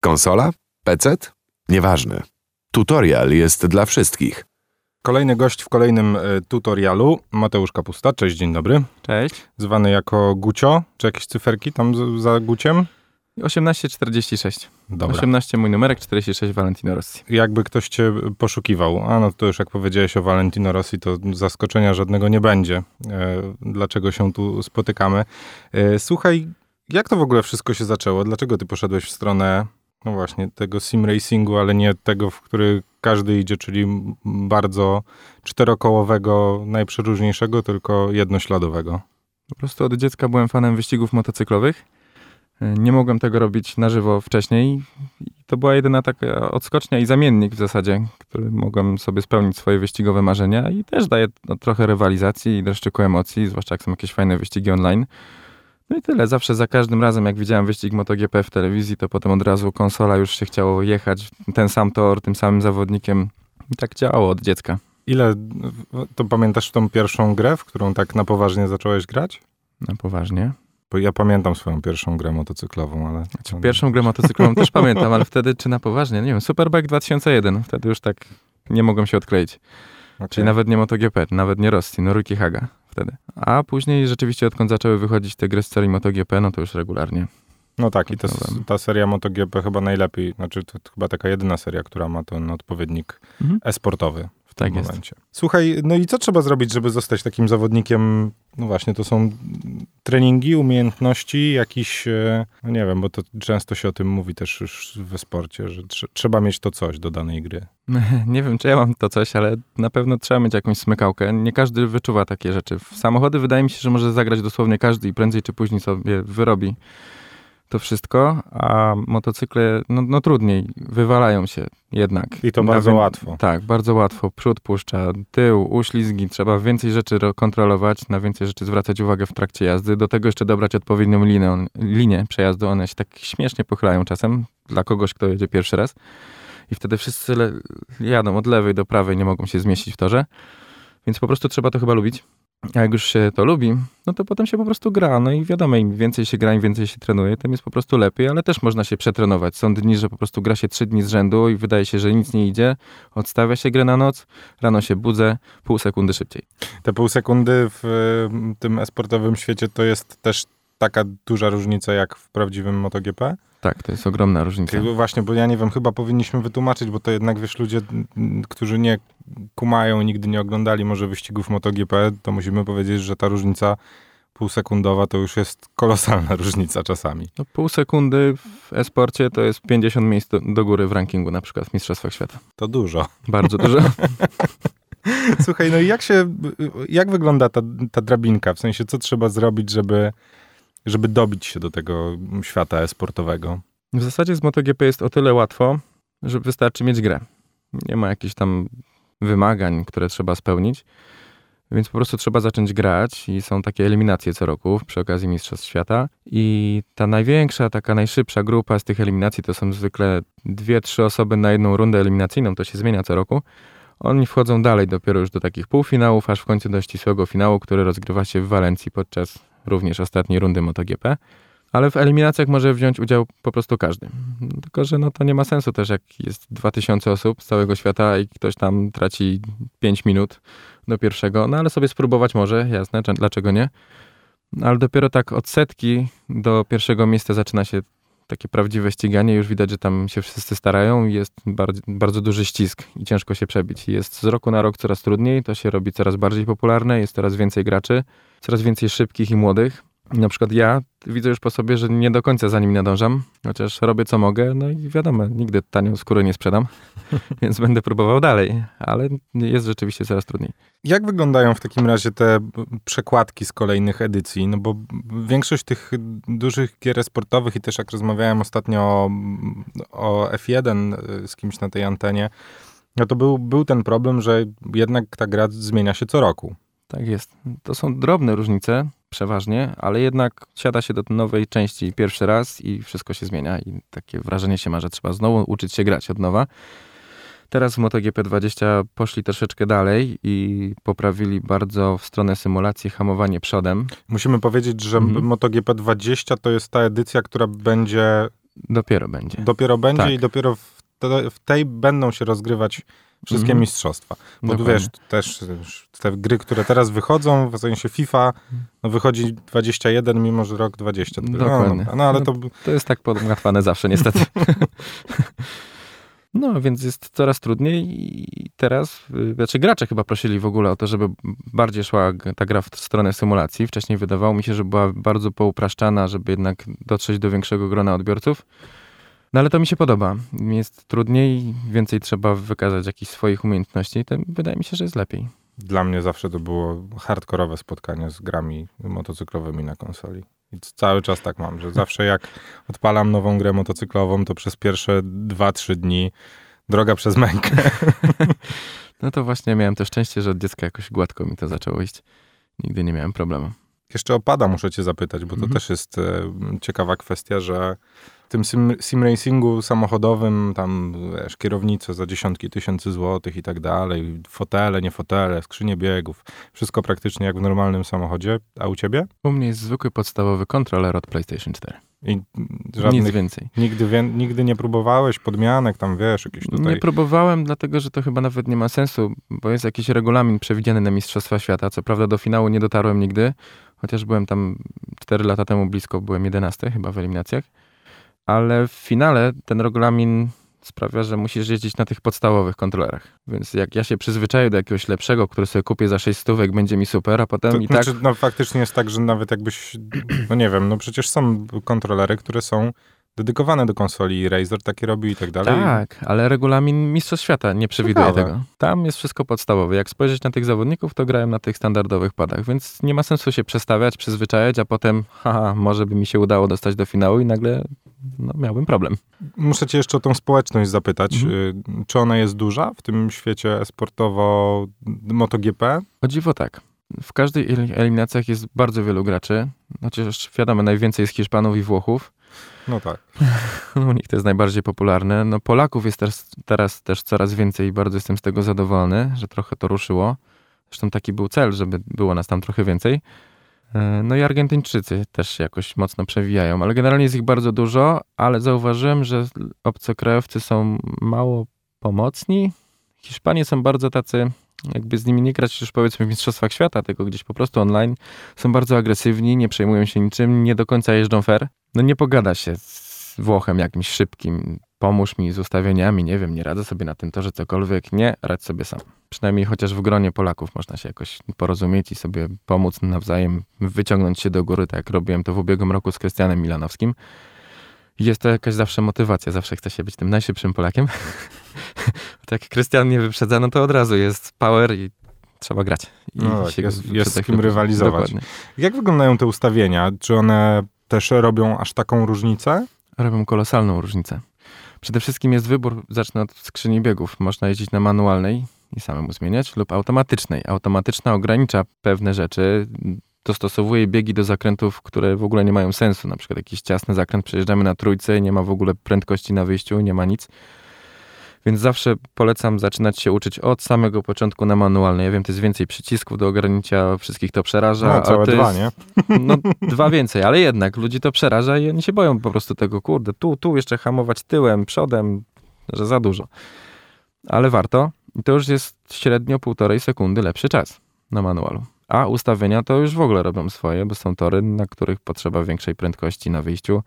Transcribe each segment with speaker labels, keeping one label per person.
Speaker 1: Konsola? PC? Nieważne. Tutorial jest dla wszystkich.
Speaker 2: Kolejny gość w kolejnym y, tutorialu, Mateusz Kapusta. Cześć, dzień dobry.
Speaker 3: Cześć.
Speaker 2: Zwany jako Gucio. Czy jakieś cyferki tam z, za Guciem?
Speaker 3: 1846.
Speaker 2: Dobra.
Speaker 3: 18 mój numerek, 46 Valentino Rossi.
Speaker 2: Jakby ktoś cię poszukiwał, a no to już jak powiedziałeś o Valentino Rossi, to zaskoczenia żadnego nie będzie. E, dlaczego się tu spotykamy? E, słuchaj, jak to w ogóle wszystko się zaczęło? Dlaczego ty poszedłeś w stronę, no właśnie, tego sim racingu, ale nie tego, w który każdy idzie, czyli bardzo czterokołowego, najprzeróżniejszego, tylko jednośladowego?
Speaker 3: Po prostu od dziecka byłem fanem wyścigów motocyklowych. Nie mogłem tego robić na żywo wcześniej. To była jedyna taka odskocznia i zamiennik w zasadzie, który mogłem sobie spełnić swoje wyścigowe marzenia i też daje no, trochę rywalizacji i dreszczyku emocji, zwłaszcza jak są jakieś fajne wyścigi online. No i tyle. Zawsze za każdym razem, jak widziałem wyścig MotoGP w telewizji, to potem od razu konsola już się chciało jechać, ten sam tor, tym samym zawodnikiem. I tak działało od dziecka.
Speaker 2: Ile, to pamiętasz tą pierwszą grę, w którą tak na poważnie zacząłeś grać?
Speaker 3: Na poważnie?
Speaker 2: Bo ja pamiętam swoją pierwszą grę motocyklową, ale...
Speaker 3: Znaczy, pierwszą grę motocyklową też pamiętam, ale wtedy czy na poważnie? Nie wiem, Superbike 2001. Wtedy już tak nie mogłem się odkleić. Okay. Czyli nawet nie MotoGP, nawet nie Rossi, no Ruki Haga wtedy. A później rzeczywiście odkąd zaczęły wychodzić te gry z serii MotoGP, no to już regularnie.
Speaker 2: No tak, i ta, ta seria MotoGP chyba najlepiej, znaczy to chyba taka jedyna seria, która ma ten odpowiednik mhm. e-sportowy w tym tak momencie. Jest. Słuchaj, no i co trzeba zrobić, żeby zostać takim zawodnikiem? No właśnie, to są treningi, umiejętności, jakiś, e, no nie wiem, bo to często się o tym mówi też już we sporcie, że tr trzeba mieć to coś do danej gry.
Speaker 3: Nie wiem, czy ja mam to coś, ale na pewno trzeba mieć jakąś smykałkę. Nie każdy wyczuwa takie rzeczy. W samochody wydaje mi się, że może zagrać dosłownie każdy i prędzej czy później sobie wyrobi to wszystko, a motocykle, no, no trudniej, wywalają się jednak.
Speaker 2: I to bardzo Nawet, łatwo.
Speaker 3: Tak, bardzo łatwo. Przód puszcza, tył, uślizgi, trzeba więcej rzeczy kontrolować, na więcej rzeczy zwracać uwagę w trakcie jazdy. Do tego jeszcze dobrać odpowiednią linię, linię przejazdu. One się tak śmiesznie pochylają czasem dla kogoś, kto jedzie pierwszy raz. I wtedy wszyscy jadą od lewej do prawej, nie mogą się zmieścić w torze. Więc po prostu trzeba to chyba lubić. A jak już się to lubi, no to potem się po prostu gra. No i wiadomo, im więcej się gra, im więcej się trenuje, tym jest po prostu lepiej, ale też można się przetrenować. Są dni, że po prostu gra się trzy dni z rzędu i wydaje się, że nic nie idzie. Odstawia się grę na noc, rano się budzę, pół sekundy szybciej.
Speaker 2: Te pół sekundy w tym esportowym świecie to jest też taka duża różnica jak w prawdziwym MotoGP?
Speaker 3: Tak, to jest ogromna różnica.
Speaker 2: Właśnie, bo ja nie wiem, chyba powinniśmy wytłumaczyć, bo to jednak, wiesz, ludzie, którzy nie kumają, nigdy nie oglądali może wyścigów MotoGP, to musimy powiedzieć, że ta różnica półsekundowa to już jest kolosalna różnica czasami.
Speaker 3: No, pół sekundy w esporcie to jest 50 miejsc do, do góry w rankingu, na przykład w Mistrzostwach Świata.
Speaker 2: To dużo.
Speaker 3: Bardzo dużo.
Speaker 2: Słuchaj, no i jak się, jak wygląda ta, ta drabinka? W sensie, co trzeba zrobić, żeby żeby dobić się do tego świata e-sportowego?
Speaker 3: W zasadzie z MotoGP jest o tyle łatwo, że wystarczy mieć grę. Nie ma jakichś tam wymagań, które trzeba spełnić. Więc po prostu trzeba zacząć grać i są takie eliminacje co roku przy okazji Mistrzostw Świata. I ta największa, taka najszybsza grupa z tych eliminacji to są zwykle dwie, trzy osoby na jedną rundę eliminacyjną, to się zmienia co roku. Oni wchodzą dalej dopiero już do takich półfinałów, aż w końcu do ścisłego finału, który rozgrywa się w Walencji podczas również ostatniej rundy MotoGP. Ale w eliminacjach może wziąć udział po prostu każdy. Tylko, że no to nie ma sensu też, jak jest 2000 osób z całego świata i ktoś tam traci 5 minut do pierwszego, no ale sobie spróbować może, jasne, dlaczego nie. Ale dopiero tak od setki do pierwszego miejsca zaczyna się takie prawdziwe ściganie. Już widać, że tam się wszyscy starają i jest bardzo, bardzo duży ścisk i ciężko się przebić. Jest z roku na rok coraz trudniej, to się robi coraz bardziej popularne, jest coraz więcej graczy, coraz więcej szybkich i młodych. Na przykład ja widzę już po sobie, że nie do końca za nimi nadążam, chociaż robię co mogę, no i wiadomo, nigdy tanią skóry nie sprzedam, więc będę próbował dalej, ale jest rzeczywiście coraz trudniej.
Speaker 2: Jak wyglądają w takim razie te przekładki z kolejnych edycji? No bo większość tych dużych gier sportowych i też jak rozmawiałem ostatnio o, o F1 y, z kimś na tej antenie, no to był, był ten problem, że jednak ta gra zmienia się co roku.
Speaker 3: Tak jest. To są drobne różnice, przeważnie, ale jednak siada się do nowej części pierwszy raz i wszystko się zmienia i takie wrażenie się ma, że trzeba znowu uczyć się grać od nowa. Teraz w MotoGP 20 poszli troszeczkę dalej i poprawili bardzo w stronę symulacji hamowanie przodem.
Speaker 2: Musimy powiedzieć, że mhm. MotoGP 20 to jest ta edycja, która będzie
Speaker 3: Dopiero będzie.
Speaker 2: Dopiero będzie
Speaker 3: Tak.
Speaker 2: i dopiero w, te, w tej będą się rozgrywać wszystkie
Speaker 3: Mhm.
Speaker 2: mistrzostwa. Bo
Speaker 3: Dokładnie.
Speaker 2: wiesz, też te gry, które teraz wychodzą, w sensie FIFA, no wychodzi 21, mimo że rok 20. No,
Speaker 3: Dokładnie.
Speaker 2: dobra. no ale to
Speaker 3: To jest tak podłatwane zawsze, niestety. No, więc jest coraz trudniej i teraz, y, znaczy gracze chyba prosili w ogóle o to, żeby bardziej szła ta gra w stronę symulacji. Wcześniej wydawało mi się, że była bardzo poupraszczana, żeby jednak dotrzeć do większego grona odbiorców. No ale to mi się podoba. Jest trudniej, więcej trzeba wykazać jakichś swoich umiejętności, to wydaje mi się, że jest lepiej.
Speaker 2: dla mnie zawsze to było hardkorowe spotkanie z grami motocyklowymi na konsoli. I cały czas tak mam, że zawsze jak odpalam nową grę motocyklową, to przez pierwsze 2-3 dni droga przez mękę.
Speaker 3: No to właśnie miałem to szczęście, że od dziecka jakoś gładko mi to zaczęło iść. Nigdy nie miałem problemu.
Speaker 2: Jeszcze o pada muszę cię zapytać, bo to
Speaker 3: Mhm.
Speaker 2: też jest e, ciekawa kwestia, że w tym sim, sim racingu samochodowym tam wiesz, kierownice za dziesiątki tysięcy złotych i tak dalej, fotele, nie fotele, skrzynie biegów, wszystko praktycznie jak w normalnym samochodzie, a u ciebie?
Speaker 3: U mnie jest zwykły podstawowy kontroler od PlayStation 4.
Speaker 2: I
Speaker 3: Nic
Speaker 2: żadnych,
Speaker 3: więcej.
Speaker 2: nigdy, wie, nigdy nie próbowałeś podmianek, tam wiesz, jakieś tutaj...
Speaker 3: Nie próbowałem, dlatego że to chyba nawet nie ma sensu, bo jest jakiś regulamin przewidziany na Mistrzostwa Świata. Co prawda do finału nie dotarłem nigdy, chociaż byłem tam 4 lata temu blisko, byłem 11 chyba w eliminacjach. Ale w finale ten regulamin sprawia, że musisz jeździć na tych podstawowych kontrolerach. Więc jak ja się przyzwyczaję do jakiegoś lepszego, który sobie kupię za 6 stówek, będzie mi super, a potem
Speaker 2: to,
Speaker 3: i tak...
Speaker 2: znaczy, no faktycznie jest tak, że nawet jakbyś, no nie wiem, no przecież są kontrolery, które są dedykowane do konsoli, Razer takie robi i tak dalej.
Speaker 3: Tak, ale regulamin Mistrzostw Świata nie przewiduje
Speaker 2: Ciekawe.
Speaker 3: tego. Tam jest wszystko podstawowe. Jak spojrzeć na tych zawodników, to grałem na tych standardowych padach, więc nie ma sensu się przestawiać, przyzwyczajać, a potem, haha, może by mi się udało dostać do finału i nagle no, miałbym problem.
Speaker 2: Muszę cię jeszcze o tą społeczność zapytać.
Speaker 3: Mhm.
Speaker 2: Y, Czy ona jest duża w tym świecie sportowo MotoGP?
Speaker 3: O dziwo tak. W każdej el- eliminacjach jest bardzo wielu graczy. Chociaż wiadomo, najwięcej jest Hiszpanów i Włochów.
Speaker 2: No tak.
Speaker 3: U nich to jest najbardziej popularne. No Polaków jest teraz, teraz też coraz więcej i bardzo jestem z tego zadowolony, że trochę to ruszyło. Zresztą taki był cel, żeby było nas tam trochę więcej. E, No i Argentyńczycy też jakoś mocno przewijają, ale generalnie jest ich bardzo dużo, ale zauważyłem, że obcokrajowcy są mało pomocni. Hiszpanie są bardzo tacy, jakby z nimi nie grać już powiedzmy w Mistrzostwach Świata, tylko gdzieś po prostu online. Są bardzo agresywni, nie przejmują się niczym, nie do końca jeżdżą fair. No nie pogada się z Włochem jakimś szybkim. Pomóż mi z ustawieniami, nie wiem, nie radzę sobie na tym torze cokolwiek. Nie, radź sobie sam. Przynajmniej chociaż w gronie Polaków można się jakoś porozumieć i sobie pomóc nawzajem, wyciągnąć się do góry, tak jak robiłem to w ubiegłym roku z Krystianem Milanowskim. Jest to jakaś zawsze motywacja, zawsze chce się być tym najszybszym Polakiem. tak Krystian nie wyprzedza, no to od razu jest power i trzeba grać. I
Speaker 2: No tak,
Speaker 3: się
Speaker 2: jest-
Speaker 3: wyprzedza
Speaker 2: jest z kim rywalizować.
Speaker 3: Dokładnie.
Speaker 2: Jak wyglądają te ustawienia? Czy one też robią aż taką różnicę?
Speaker 3: robią kolosalną różnicę. Przede wszystkim jest wybór, zacznę od skrzyni biegów. Można jeździć na manualnej i samemu zmieniać, lub automatycznej. Automatyczna ogranicza pewne rzeczy, dostosowuje biegi do zakrętów, które w ogóle nie mają sensu. Na przykład jakiś ciasny zakręt, przejeżdżamy na trójce i nie ma w ogóle prędkości na wyjściu, nie ma nic. Więc zawsze polecam zaczynać się uczyć od samego początku na manualnej. Ja wiem, to jest więcej przycisków do ograniczenia, wszystkich to przeraża.
Speaker 2: No, całe
Speaker 3: to
Speaker 2: dwa,
Speaker 3: jest,
Speaker 2: nie?
Speaker 3: no, dwa więcej, ale jednak ludzi to przeraża i oni się boją po prostu tego, kurde, tu, tu jeszcze hamować tyłem, przodem, że za dużo. Ale warto. I to już jest średnio półtorej sekundy lepszy czas na manualu. A ustawienia to już w ogóle robią swoje, bo są tory, na których potrzeba większej prędkości na wyjściu,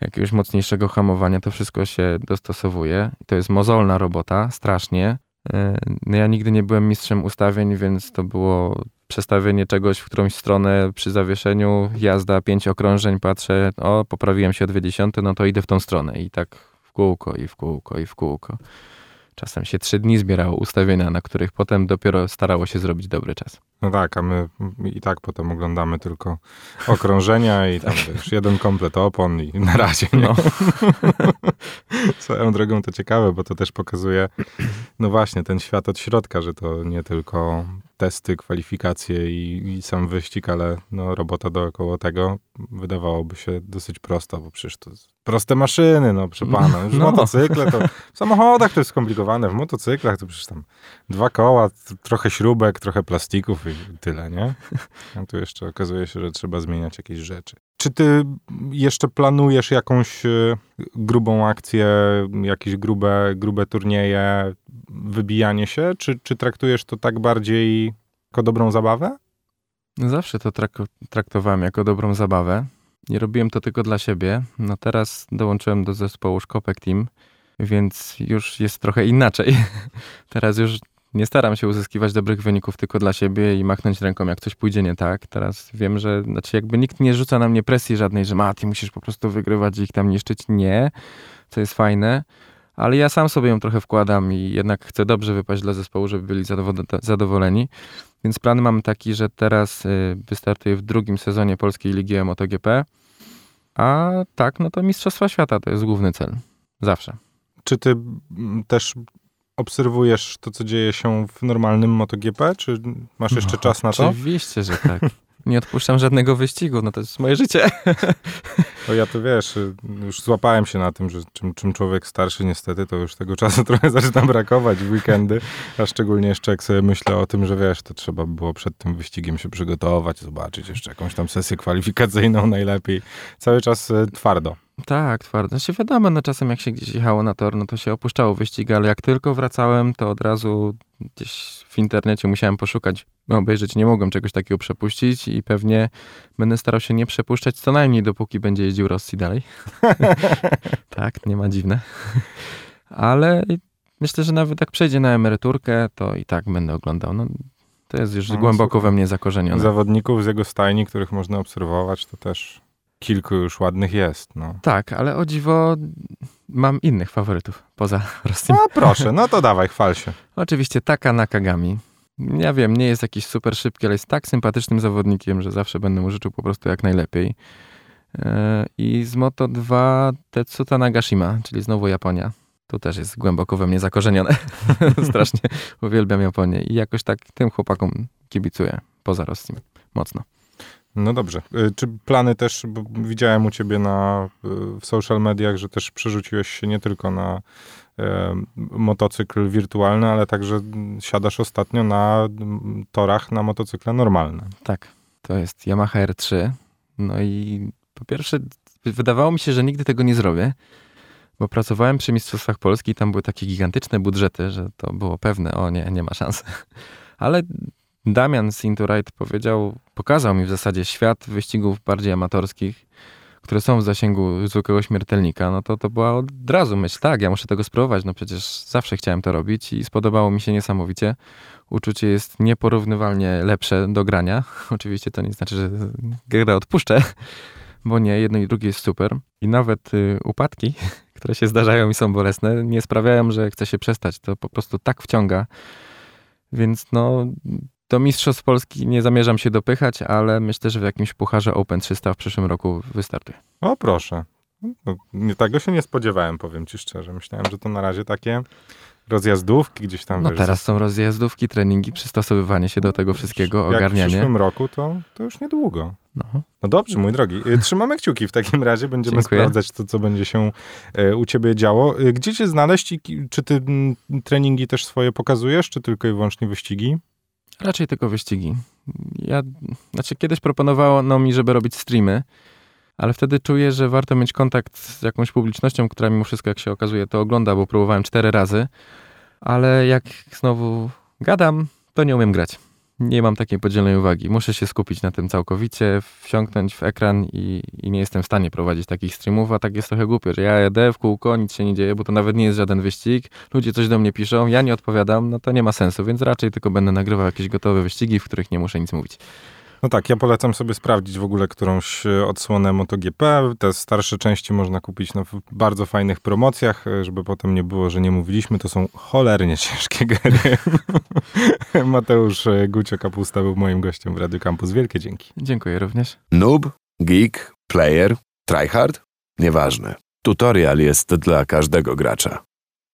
Speaker 3: jakiegoś mocniejszego hamowania, to wszystko się dostosowuje. To jest mozolna robota, strasznie. Yy, No ja nigdy nie byłem mistrzem ustawień, więc to było przestawienie czegoś w którąś stronę przy zawieszeniu, jazda pięć okrążeń, patrzę, o, poprawiłem się o dwie dziesiąte, no to idę w tą stronę. I tak w kółko, i w kółko, i w kółko. Czasem się trzy dni zbierało ustawienia, na których potem dopiero starało się zrobić dobry czas.
Speaker 2: No tak, a my i tak potem oglądamy tylko okrążenia i tam wiesz, jeden komplet opon i na razie. Nie?
Speaker 3: No.
Speaker 2: Swoją drogą to ciekawe, bo to też pokazuje, no właśnie, ten świat od środka, że to nie tylko testy, kwalifikacje i, i sam wyścig, ale no, robota dookoła tego wydawałoby się dosyć prosta, bo przecież to Proste maszyny, no proszę pana. Już
Speaker 3: No.
Speaker 2: motocykle to w samochodach to jest skomplikowane, w motocyklach to przecież tam dwa koła, trochę śrubek, trochę plastików i tyle, nie? A tu jeszcze okazuje się, że trzeba zmieniać jakieś rzeczy. Czy ty jeszcze planujesz jakąś e, grubą akcję, jakieś grube, grube turnieje, wybijanie się, czy, czy traktujesz to tak bardziej jako dobrą zabawę?
Speaker 3: Zawsze to trak- traktowałem jako dobrą zabawę. Nie robiłem to tylko dla siebie. No teraz dołączyłem do zespołu Szkopek Team, więc już jest trochę inaczej. teraz już nie staram się uzyskiwać dobrych wyników tylko dla siebie i machnąć ręką, jak coś pójdzie nie tak. Teraz wiem, że znaczy jakby nikt nie rzuca na mnie presji żadnej, że ma, ty musisz po prostu wygrywać i ich tam niszczyć. Nie, co jest fajne. Ale ja sam sobie ją trochę wkładam i jednak chcę dobrze wypaść dla zespołu, żeby byli zadowo- zadowoleni. Więc plan mam taki, że teraz y, wystartuję w drugim sezonie Polskiej Ligi MotoGP. A tak, no to Mistrzostwa Świata to jest główny cel. Zawsze.
Speaker 2: Czy ty też obserwujesz to, co dzieje się w normalnym MotoGP? Czy masz jeszcze
Speaker 3: No,
Speaker 2: czas na to?
Speaker 3: Oczywiście, że tak. Nie odpuszczam żadnego wyścigu, no to jest moje życie.
Speaker 2: Bo ja to wiesz, już złapałem się na tym, że czym, czym człowiek starszy niestety, to już tego czasu trochę zaczyna brakować w weekendy, a szczególnie jeszcze jak sobie myślę o tym, że wiesz, to trzeba było przed tym wyścigiem się przygotować, zobaczyć jeszcze jakąś tam sesję kwalifikacyjną najlepiej. Cały czas y, twardo.
Speaker 3: Tak, twardo. Znaczy wiadomo, no czasem jak się gdzieś jechało na tor, no to się opuszczało wyścig, ale jak tylko wracałem, to od razu gdzieś w internecie musiałem poszukać, obejrzeć, nie mogłem czegoś takiego przepuścić i pewnie będę starał się nie przepuszczać co najmniej dopóki będzie jeździł Rossi dalej. tak, nie ma dziwne. ale myślę, że nawet jak przejdzie na emeryturkę, to i tak będę oglądał. No, to jest już
Speaker 2: No,
Speaker 3: głęboko
Speaker 2: super.
Speaker 3: we mnie zakorzenione.
Speaker 2: Zawodników z jego stajni, których można obserwować, to też kilku już ładnych jest. No.
Speaker 3: Tak, ale o dziwo mam innych faworytów poza Rossim.
Speaker 2: no proszę, no to dawaj, chwal się.
Speaker 3: Oczywiście Taka Nakagami. Ja wiem, nie jest jakiś super szybki, ale jest tak sympatycznym zawodnikiem, że zawsze będę mu życzył po prostu jak najlepiej. E, I z Moto 2 Tetsuta Nagashima, czyli znowu Japonia. Tu też jest głęboko we mnie zakorzenione. Strasznie uwielbiam Japonię i jakoś tak tym chłopakom kibicuję poza Rossim. Mocno.
Speaker 2: No dobrze. Y, Czy plany też, widziałem u ciebie na, y, w social mediach, że też przerzuciłeś się nie tylko na e, motocykl wirtualny, ale także siadasz ostatnio na torach na motocykle normalne.
Speaker 3: Tak, to jest Yamaha R3. No i po pierwsze, wydawało mi się, że nigdy tego nie zrobię, bo pracowałem przy Mistrzostwach Polski i tam były takie gigantyczne budżety, że to było pewne, o nie, nie ma szans. Ale Damian z powiedział, pokazał mi w zasadzie świat wyścigów bardziej amatorskich, które są w zasięgu zwykłego śmiertelnika, no to to była od razu myśl, tak, ja muszę tego spróbować, no przecież zawsze chciałem to robić i spodobało mi się niesamowicie. Uczucie jest nieporównywalnie lepsze do grania. Oczywiście to nie znaczy, że grę odpuszczę, bo nie, jedno i drugie jest super. I nawet y, upadki, które się zdarzają i są bolesne, nie sprawiają, że chce się przestać. To po prostu tak wciąga. Więc no, do Mistrzostw Polski nie zamierzam się dopychać, ale myślę, że w jakimś pucharze Open 300 w przyszłym roku wystartuję.
Speaker 2: O proszę. No, nie, tego się nie spodziewałem, powiem ci szczerze. Myślałem, że to na razie takie rozjazdówki gdzieś tam.
Speaker 3: No
Speaker 2: wiesz,
Speaker 3: teraz są rozjazdówki, treningi, przystosowywanie się do tego wszystkiego,
Speaker 2: Jak w
Speaker 3: ogarnianie.
Speaker 2: przyszłym roku, to, to już niedługo.
Speaker 3: No.
Speaker 2: No dobrze, mój drogi. Y, Trzymamy kciuki w takim razie. Będziemy
Speaker 3: Dziękuję.
Speaker 2: sprawdzać to, co będzie się e, u ciebie działo. Y, Gdzie cię znaleźć i czy ty mm, treningi też swoje pokazujesz, czy tylko i wyłącznie wyścigi?
Speaker 3: Raczej tylko wyścigi. Ja, znaczy kiedyś proponowano mi, żeby robić streamy, ale wtedy czuję, że warto mieć kontakt z jakąś publicznością, która mimo wszystko, jak się okazuje, to ogląda, bo próbowałem cztery razy, ale jak znowu gadam, to nie umiem grać. Nie mam takiej podzielonej uwagi. Muszę się skupić na tym całkowicie, wsiąknąć w ekran i, i nie jestem w stanie prowadzić takich streamów, a tak jest trochę głupio, że ja jadę w kółko, nic się nie dzieje, bo to nawet nie jest żaden wyścig. Ludzie coś do mnie piszą, ja nie odpowiadam, no to nie ma sensu, więc raczej tylko będę nagrywał jakieś gotowe wyścigi, w których nie muszę nic mówić.
Speaker 2: No tak, ja polecam sobie sprawdzić w ogóle którąś e, odsłonę MotoGP. Te starsze części można kupić na w bardzo fajnych promocjach, e, żeby potem nie było, że nie mówiliśmy. To są cholernie ciężkie gry. Mateusz e, Gucio-Kapusta był moim gościem w Radio Campus. Wielkie dzięki.
Speaker 3: Dziękuję również.
Speaker 1: Noob, geek, player, tryhard? Nieważne. Tutorial jest dla każdego gracza.